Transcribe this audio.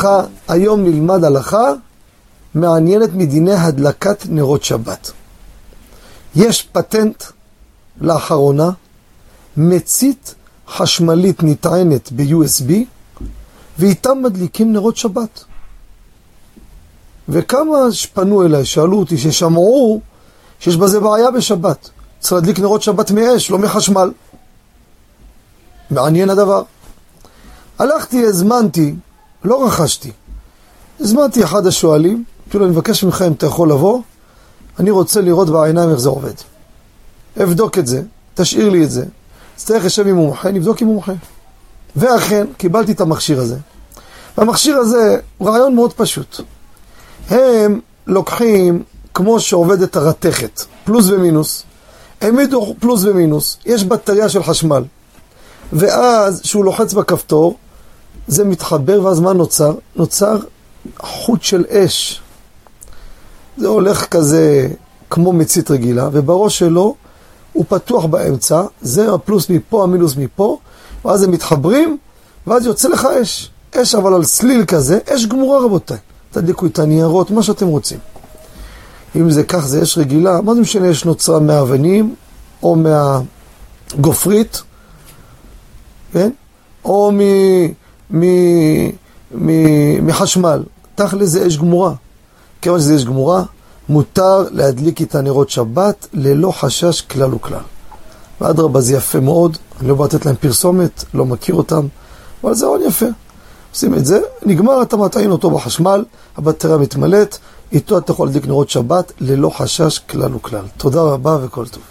ככה, היום נלמד הלכה מעניינת מדיני הדלקת נרות שבת. יש פטנט לאחרונה, מצית חשמלית נטענת ב-USB, ואיתם מדליקים נרות שבת. וכמה שפנו אליי, שאלו אותי, ששמעו שיש בזה בעיה בשבת. צריך להדליק נרות שבת מאש, לא מחשמל. מעניין הדבר. הלכתי, הזמנתי, לא רכשתי. הזמנתי אחד השואלים, אמרתי לו, אני מבקש ממך אם אתה יכול לבוא, אני רוצה לראות בעיניים איך זה עובד. אבדוק את זה, תשאיר לי את זה. אצטרך לשב עם מומחה, נבדוק עם מומחה. ואכן, קיבלתי את המכשיר הזה. והמכשיר הזה רעיון מאוד פשוט. הם לוקחים, כמו שעובדת הרתכת, פלוס ומינוס, העמידו פלוס ומינוס, יש בטריה של חשמל. ואז, כשהוא לוחץ בכפתור, זה מתחבר, ואז מה נוצר? נוצר חוט של אש. זה הולך כזה כמו מצית רגילה, ובראש שלו הוא פתוח באמצע, זה הפלוס מפה, המינוס מפה, ואז הם מתחברים, ואז יוצא לך אש. אש אבל על סליל כזה, אש גמורה רבותיי. תדליקו את הניירות, מה שאתם רוצים. אם זה כך, זה אש רגילה, מה זה משנה אש נוצרה מהאבנים, או מהגופרית, כן? או מ... מ... מ... מחשמל. תכל'ס זה אש גמורה. כיוון שזה אש גמורה, מותר להדליק את הנרות שבת ללא חשש כלל וכלל. ואדרבה, זה יפה מאוד, אני לא בא לתת להם פרסומת, לא מכיר אותם, אבל זה עוד יפה. עושים את זה, נגמר, אתה מטעין אותו בחשמל, הבטריה מתמלאת, איתו אתה יכול להדליק נרות שבת ללא חשש כלל וכלל. תודה רבה וכל טוב.